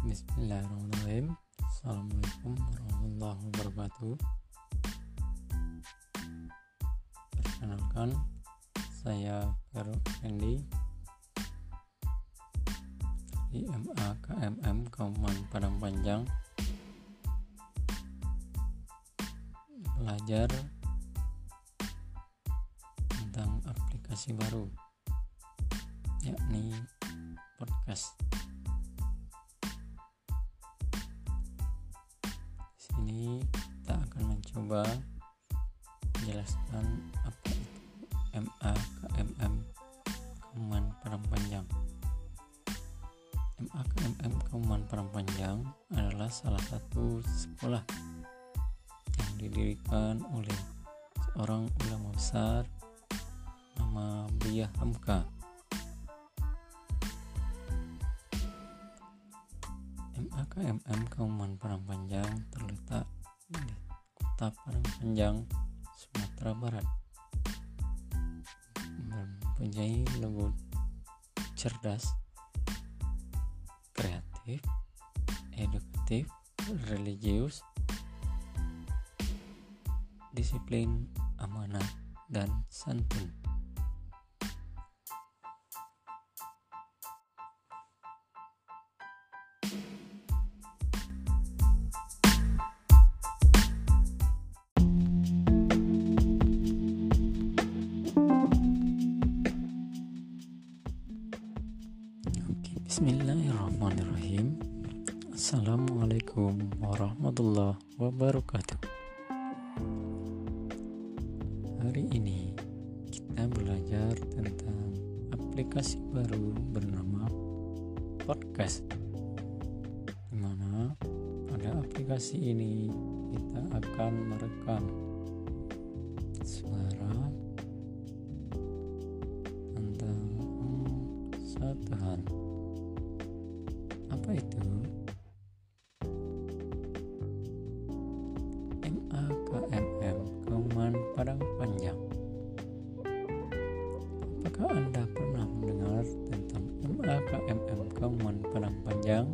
Bismillahirrahmanirrahim. Assalamualaikum warahmatullahi wabarakatuh. Perkenalkan Saya Vero Fendi. Di MA KMM Kauman Padang Panjang. Belajar Tentang aplikasi baru Yakni podcast akan mencoba menjelaskan apa itu MA KMM Kauman Padang Panjang. MA KMM Kauman Padang Panjang adalah salah satu sekolah yang didirikan oleh seorang ulama besar nama Buya Hamka. MAKMM Kauman Padang Panjang terletak di kota Padang Panjang, Sumatera Barat. Mempunyai logo cerdas, kreatif, edukatif, religius, disiplin, amanah, dan santun. Bismillahirrahmanirrahim. Assalamualaikum warahmatullahi wabarakatuh. Hari ini kita belajar tentang aplikasi baru bernama podcast. Di mana pada aplikasi ini kita akan merekam suara tentang satu hal. Apa itu? MAKMM Kauman Padang Panjang. Apakah Anda pernah mendengar tentang MAKMM Kauman Padang Panjang?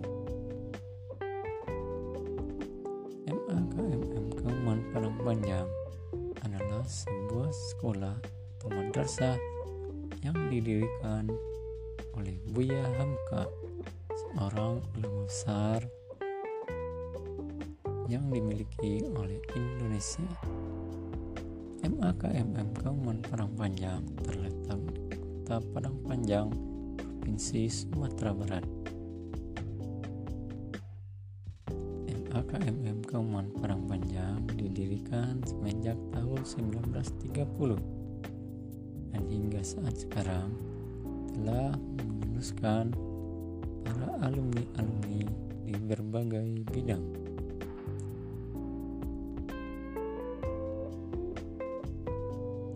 MAKMM Kauman Padang Panjang adalah sebuah sekolah atau madrasah yang didirikan oleh Buya Hamka, besar yang dimiliki oleh Indonesia. MAKMM Kauman Padang Panjang terletak di kota Padang Panjang, Provinsi Sumatera Barat. MAKMM Kauman Padang Panjang didirikan semenjak tahun 1930 dan hingga saat sekarang telah meluluskan para alumni-alumni berbagai bidang.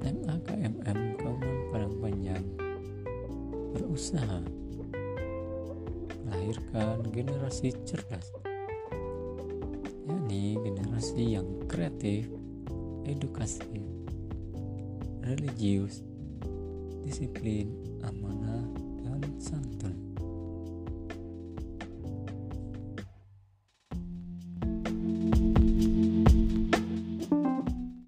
MAKMM Kauman Padang Panjang berusaha melahirkan generasi cerdas, yakni generasi yang kreatif, edukasi, religius, disiplin, amanah, dan santun.